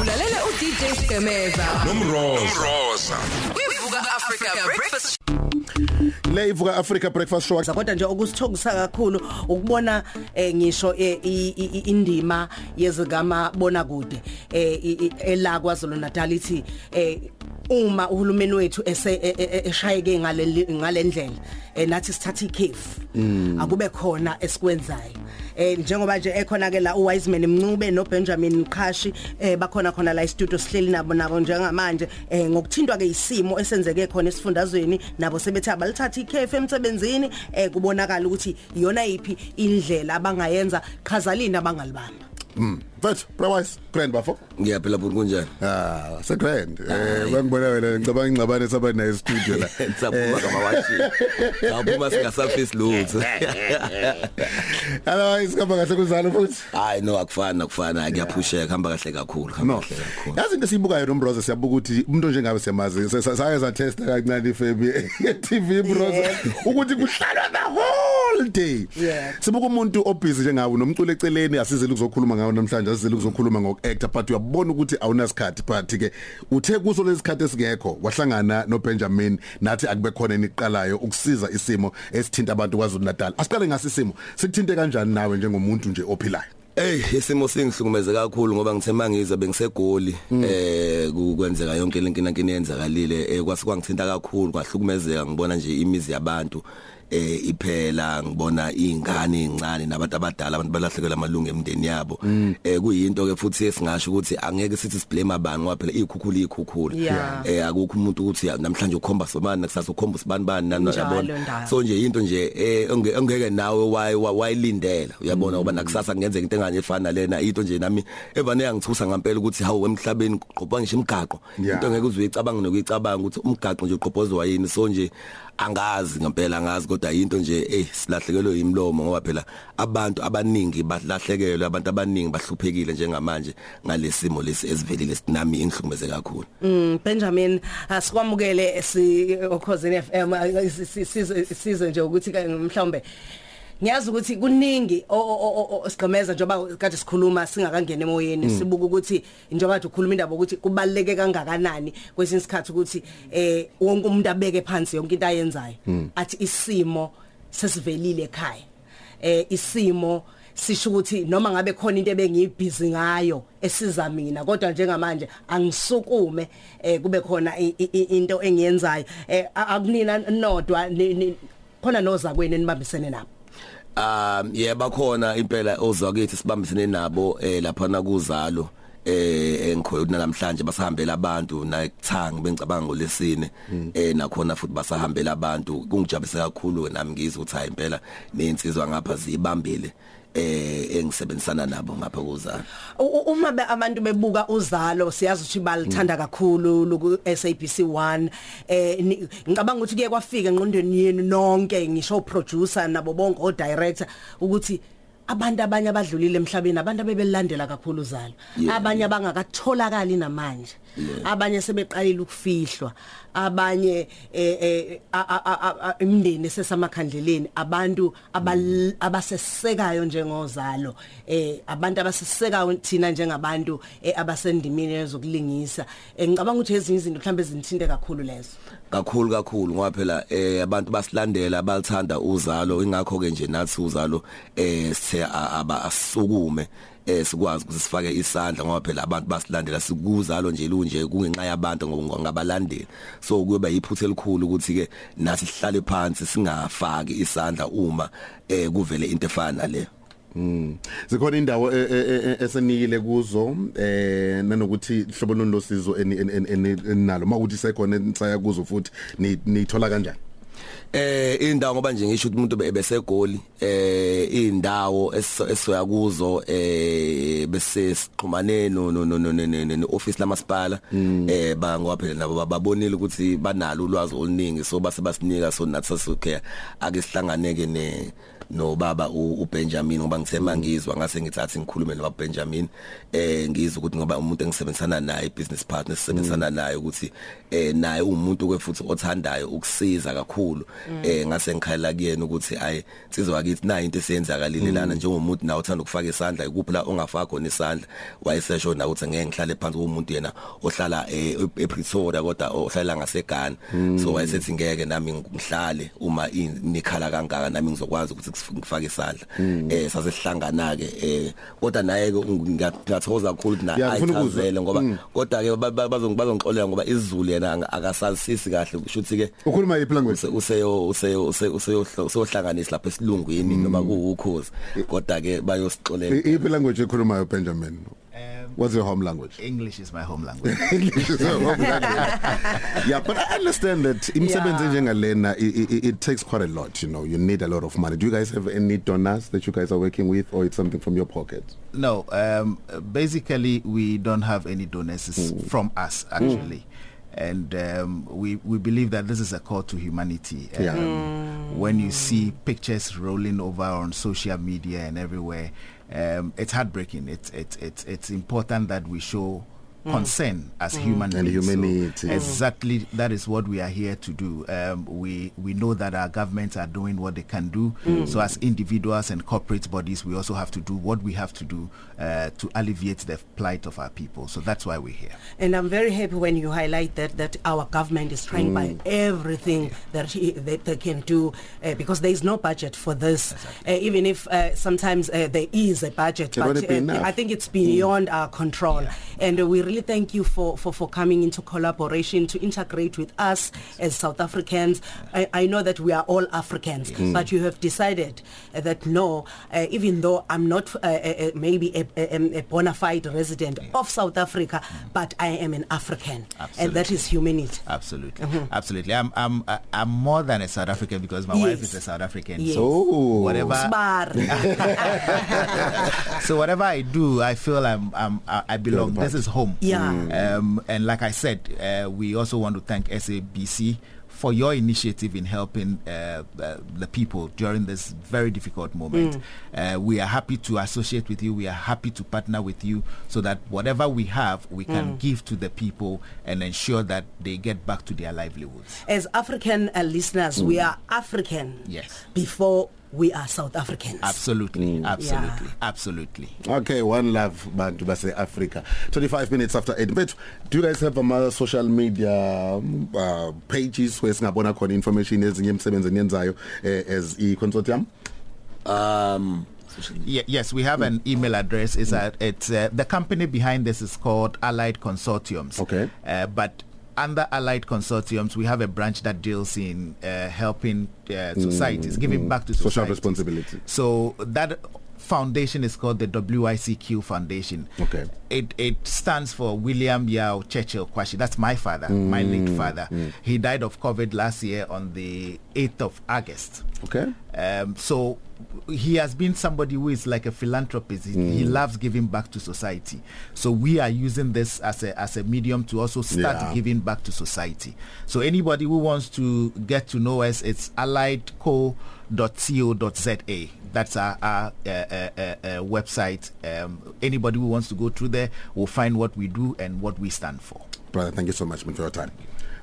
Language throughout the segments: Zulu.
ulalela uDJ Skemeza nomroza kwivuka Africa breakfast le ivuka Africa breakfast show. Kodwa nje okusithokisa kakhulu ukubona eh, ngisho eh, indima yezigama bona kude eh, i- i- ela kwaZulu Natal ithi eh, uma uhulumeni wethu e- e- e- eshayeke ngale ngalendlela nathi sithatha ikhefu akube khona esikwenzayo. Eh njengoba nje ekhona ke la uWiseman Mncube noBenjamin Mqhashi eh bakhona khona la istudio sihleli nabo nabo njengamanje eh ngokuthintwa ke isimo esenzeke khona esifundazweni nabo sebethi abalithatha ikhefu emsebenzini eh kubonakala ukuthi iyona ipi indlela abangayenza khazalini abangalibamba mfethu browise grand bafo. Ngiyaphila futhi kunjani ah se grand. Eh bangibona wena ngicabanga ingcabane saba nayo studio la saphuma kama washi saphuma singasafisi lutho otherwise kamba kahle kuzalo futhi. Hayi no akufana akufana ngiyaphusheka hamba kahle kakhulu hamba no. kahle kakhulu. Yazi into siyibukayo nomroza siyabuka ukuthi umuntu njengabe siyamazi saye sa test kancane ifebi TV broza ukuthi kuhlalwa the whole day Yeah. sibuka umuntu obusy njengawe nomculo eceleni asizele ukuzokhuluma ngawo namhlanje asizele ukuzokhuluma ngokuact but uyabona ukuthi awunasikhathi but ke uthe kuso lesikhathi esingekho wahlangana noBenjamin nathi akube khona eniqalayo ukusiza isimo esithinta abantu kwaZulu Natal asiqale ngasisimo sikuthinte kanjani nawe njengomuntu nje ophilayo? Ey isimo singihlukumeze kakhulu ngoba ngithe mangiza bengisegoli eh ku- kwenzeka yonke lenkinto nkini yenzakalile eh kwase kwangithinta kakhulu kwahlukumezeka ngibona nje imizi yabantu eh iphela ngibona izingane ezincane nabantu abadala abantu balahlekelwa amalungu emndeni yabo. Eh kuyinto ke futhi esingasho ukuthi angeke sithi siblame abantu ngoba phela ikhukhula ikhukhula eh akukho umuntu ukuthi namhlanje ukhomba sobani nakusasa ukhomba sibani bani nani Njalo yabona? ndaba. so nje into nje eh onge- ongeke nawe wayi- wa- wayilindela uyabona? Ngoba nakusasa kungenzeka into engane efana lena into nje nami evane yangithusa ngempela ukuthi hawu emhlabeni kuqopha ngisho imigaqo. Into ngeke uzuyicabanga nokuyicabanga ukuthi umgaqo nje uqophozwa yini. So nje angazi ngempela angazi kodwa into nje eh silahlekelwe imlomo ngoba phela abantu abaningi balahlekelwe abantu abaningi bahluphekile njengamanje ngalesimo lesi esivelile sinami ingihlukumeze kakhulu Mm, Benjamin asikwamukele si okhosini FM size size nje ukuthi ke mhlawumbe Ngiyazi ukuthi kuningi osigqemeza njengoba kade sikhuluma singakangena emoyeni sibuka ukuthi njengoba kade ukhuluma indaba ukuthi kubaleke kangakanani kwesinye isikhathi ukuthi eh wonke umuntu abeke phansi yonke into ayenzayo. Athi isimo sesivelile ekhaya. Eh isimo sisho ukuthi noma ngabe khona into ebengiyibhizi ngayo esiza mina kodwa njengamanje angisukume eh kube khona into engiyenzayo. Eh akunina nodwa khona nozakweni nibambisene nabo. Um yeba khona impela ozakithi sibambisene nabo eh lapha na kuzalo. Eh engikhoyo namhlanje basahambela abantu na ekuthanga bengicabanga ngolesine eh nakhona futhi basahambela abantu. Kungijabulisa kakhulu nami ngizwe ukuthi hayi impela nensizwa ngapha zibambile eh engisebenzisana nabo ngapha kuzalo uma abantu bebuka uzalo siyazi ukuthi balithanda kakhulu loku SABC 1 eh ngicabanga ukuthi kuye kwafika engqondweni yenu nonke ngisho producer nabo bonke o director ukuthi abantu abanye abadlulile emhlabeni abantu abebelandela kakhulu uzalo. Yeah. abanye abangakatholakali namanje. Abanye sebeqalile ukufihlwa. Abanye eh, eh a- a- a- a- imndeni sesamakhandleleni abantu abal- abasesekayo njengozalo. Eh abantu abasesekayo thina njengabantu eh, abasendimini yezokulingisa. Eh, ngicabanga ukuthi ezinye izinto mhlambe zinthinte kakhulu lezo. Kakhulu kakhulu. Ngoba phela eh abantu basilandela balithanda uzalo. Ingakho ke nje nathi uzalo eh sithe a- aba asukume eh sikwazi ukuthi sifake isandla ngoba phela abantu basilandela sikuzalo nje lunje kungenxa yabantu ngabalandeli. So kuyoba yiphuthe elikhulu ukuthi ke nathi sihlale phansi singafaki isandla uma eh kuvele into efana le zikhona indawo e- e- e- esenikile kuzo eh nanokuthi hlobo lolu losizo eni- eni- eni- enalo makuthi sekhona ensaya kuzo futhi ni- nithola kanjani? Eh indawo ngoba nje ngisho ukuthi umuntu besegoli eh indawo esoya kuzo eh bese sixhumane no no no no office lamasipala. Eh ba ngoba phela nabo babonile ukuthi banalo ulwazi oluningi so base basinika so nathi sasukhe ake sihlanganeke ne no baba u- uBenjamin ngoba ngithema ngizwa ngase ngithatha ngikhulume no Benjamin eh ngizwa ukuthi ngoba umuntu engisebenzisana naye business partner sisebenzisana naye ukuthi eh naye umuntu ke futhi othandayo ukusiza kakhulu. Eh ngase ngikhala kuyena ukuthi ayi sizwa kithi na into esiyenzakalile lana njengomuntu nawe uthanda ukufaka isandla ikuphi la ongafaka khona isandla? Wayesesho na ukuthi ngeke ngihlale phansi komuntu yena ohlala eh, ePretoria kodwa ohlala ngaseGhana so wayesethi ngeke nami ngihlale uma nikhala kangaka nami ngizokwazi ukuthi ngifake isandla. Eh sasesihlangana ke eh kodwa naye ke ngiyathokoza kakhulu ukuthi Yeah, na ngifuna ukuzwa. ayichazele ngoba kodwa ke bazongixolela ngoba isizulu yena akasazisisi kahle. Kusho ukuthi ke ukhuluma yiphi language? use- useyo useyo useyo useyohlanganisa lapha esilungwini noma kuwukhozi kodwa ke bayosixolela iphi language ekhulumayo Benjamin What's your home language? English is my home language. English is your home language. yeah, but I understand that imsebenzi Yeah. njengalena it, it, it takes quite a lot, you know. You need a lot of money. Do you guys have any donors that you guys are working with or it's something from your pocket? no, um, basically we don't have any donors It's from us actually. And um, we, we believe that this is a call to humanity. Um, Yeah. When you see pictures rolling over on social media and everywhere, um, it's heartbreaking. It's, it's, it's, it's important that we show concern as human And beings. humanity. So exactly that is what we are here to do. Um, we we know that our governments are doing what they can do. So as individuals and corporate bodies, we also have to do what we have to do uh, to alleviate the plight of our people. So that's why we're here. And I'm very happy when you highlight that that our government is trying by everything that he, that they can do uh, because there is no budget for this. Uh, even if uh, sometimes uh, there is a budget, It but be enough. I think it's beyond our control. And uh, we really thank you for, for for coming into collaboration to integrate with us as South Africans. I, I know that we are all Africans, but you have decided uh, that no, uh, even though I'm not uh, uh, uh, maybe a, a, a bona fide resident of South Africa, but I am an African, and that is humanity. Absolutely, absolutely. I'm I'm I'm more than a South African because my Yes. wife is a South African. Yes. So Oh. whatever so whatever I do, I feel I'm, I'm I belong. This is home. Yeah. Um, and like I said, uh, we also want to thank SABC for your initiative in helping uh, uh, the people during this very difficult moment. Uh, we are happy to associate with you. We are happy to partner with you so that whatever we have, we can give to the people and ensure that they get back to their livelihoods. As African uh, listeners, we are African Yes. before we are South Africans. Absolutely, absolutely, Yeah. absolutely. Okay, one love bantu base Africa. 25 minutes after 8. But do you guys have um, social media um, uh, pages where singabona khona information ezinye emsebenzi eniyenzayo eh, as i consortium? um Ye- yes, we have an email address. Is at it's uh, the company behind this is called Allied Consortiums. Okay. Uh, but under Allied Consortiums, we have a branch that deals in uh, helping uh, societies, giving back to Social society. responsibility. So that foundation is called the WICQ Foundation. Okay. It it stands for William Yao Churchill Kwashi. That's my father, my late father. He died of COVID last year on the 8th of August. Okay. Um, so he has been somebody who is like a philanthropist. He, he loves giving back to society. So we are using this as a as a medium to also start Yeah. giving back to society. So anybody who wants to get to know us, it's alliedco.co.za. That's our, our uh, uh, uh, uh, website. Um, anybody who wants to go through there will find what we do and what we stand for. Brother, thank you so much for your time.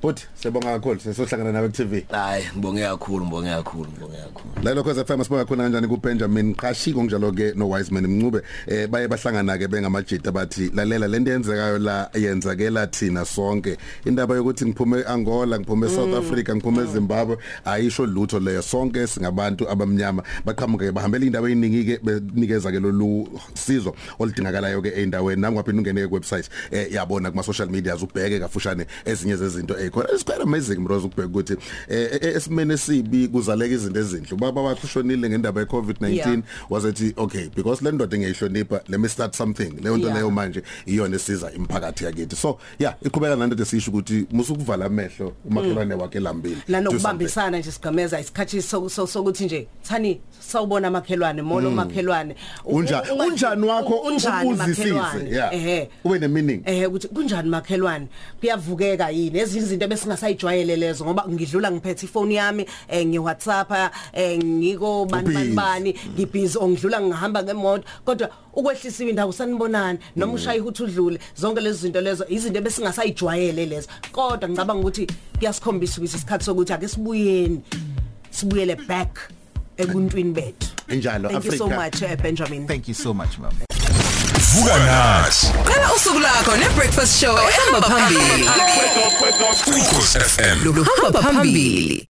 But siyabonga kakhulu sesohlangana nawe ku TV. hayi ngibonge kakhulu ngibonge kakhulu ngibonge kakhulu. La lokho FM sibonga khona kanjani ku Benjamin Qashi konjalo ke no Wiseman Mncube. Eh baye bahlangana ke bengamajita bathi lalela lento yenzekayo la yenzakela thina sonke. Indaba yokuthi ngiphume Angola ngiphume South Africa ngiphume Zimbabwe ayisho lutho leyo. Sonke singabantu abamnyama. Baqhamuke bahambela indaba eziningi ke benikeza ke lolu sizo oludingakalayo ke endaweni nangwaphinda ungene ku website eh yabona kuma social media ubheke kafushane ezinye zezinto ekhona it's quite amazing bros ukubheka ukuthi eh eh, esimene sibi kuzaleka izinto ezinhle. Ubaba wakhe ushonile ngendaba ye COVID-19 Yeah. wasethi okay because le ndoda ngiyihlonipha let me start something. Leyo nto Yeah. leyo manje iyona esiza imphakathi yakithi. So yeah iqhubeka nanto esisho ukuthi musukuvala amehlo umakhelwane wakhe lambile. Do something. nanokubambisana nje sigameza isikhathi so- so- sokuthi nje thani sawubona makhelwane molo makhelwane U- Unja- u- unga- unjani wakho u- unjani uzwisise, makhelwane? yeah. ehe. Ube ne meaning eh ukuthi kunjani makhelwane? Kuyavukeka yini? Ezinye izinto besingasayijwayele lezo ngoba ngidlula ngiphethe ifoni yami eh ngi WhatsApp eh ngiko bani bani bani ngibhizi ongidlula ngihamba ngemoto. Kodwa ukwehlisiwe indawo sanibonani noma ushaya ukuthi udlule zonke lezi zinto lezo izinto besingasayijwayele lezo. Kodwa ngicabanga ukuthi kuyasikhombisa ukuthi isikhathi sokuthi ake sibuyeni sibuyele back ebuntwini bethu. Enjalo thank you so Africa much uh, Benjamin. Thank you so much, ma'am. Vuka nathi Qala usuku lakho ne-breakfast show ehamba phambili. ukhosi FM Luhamba phambili.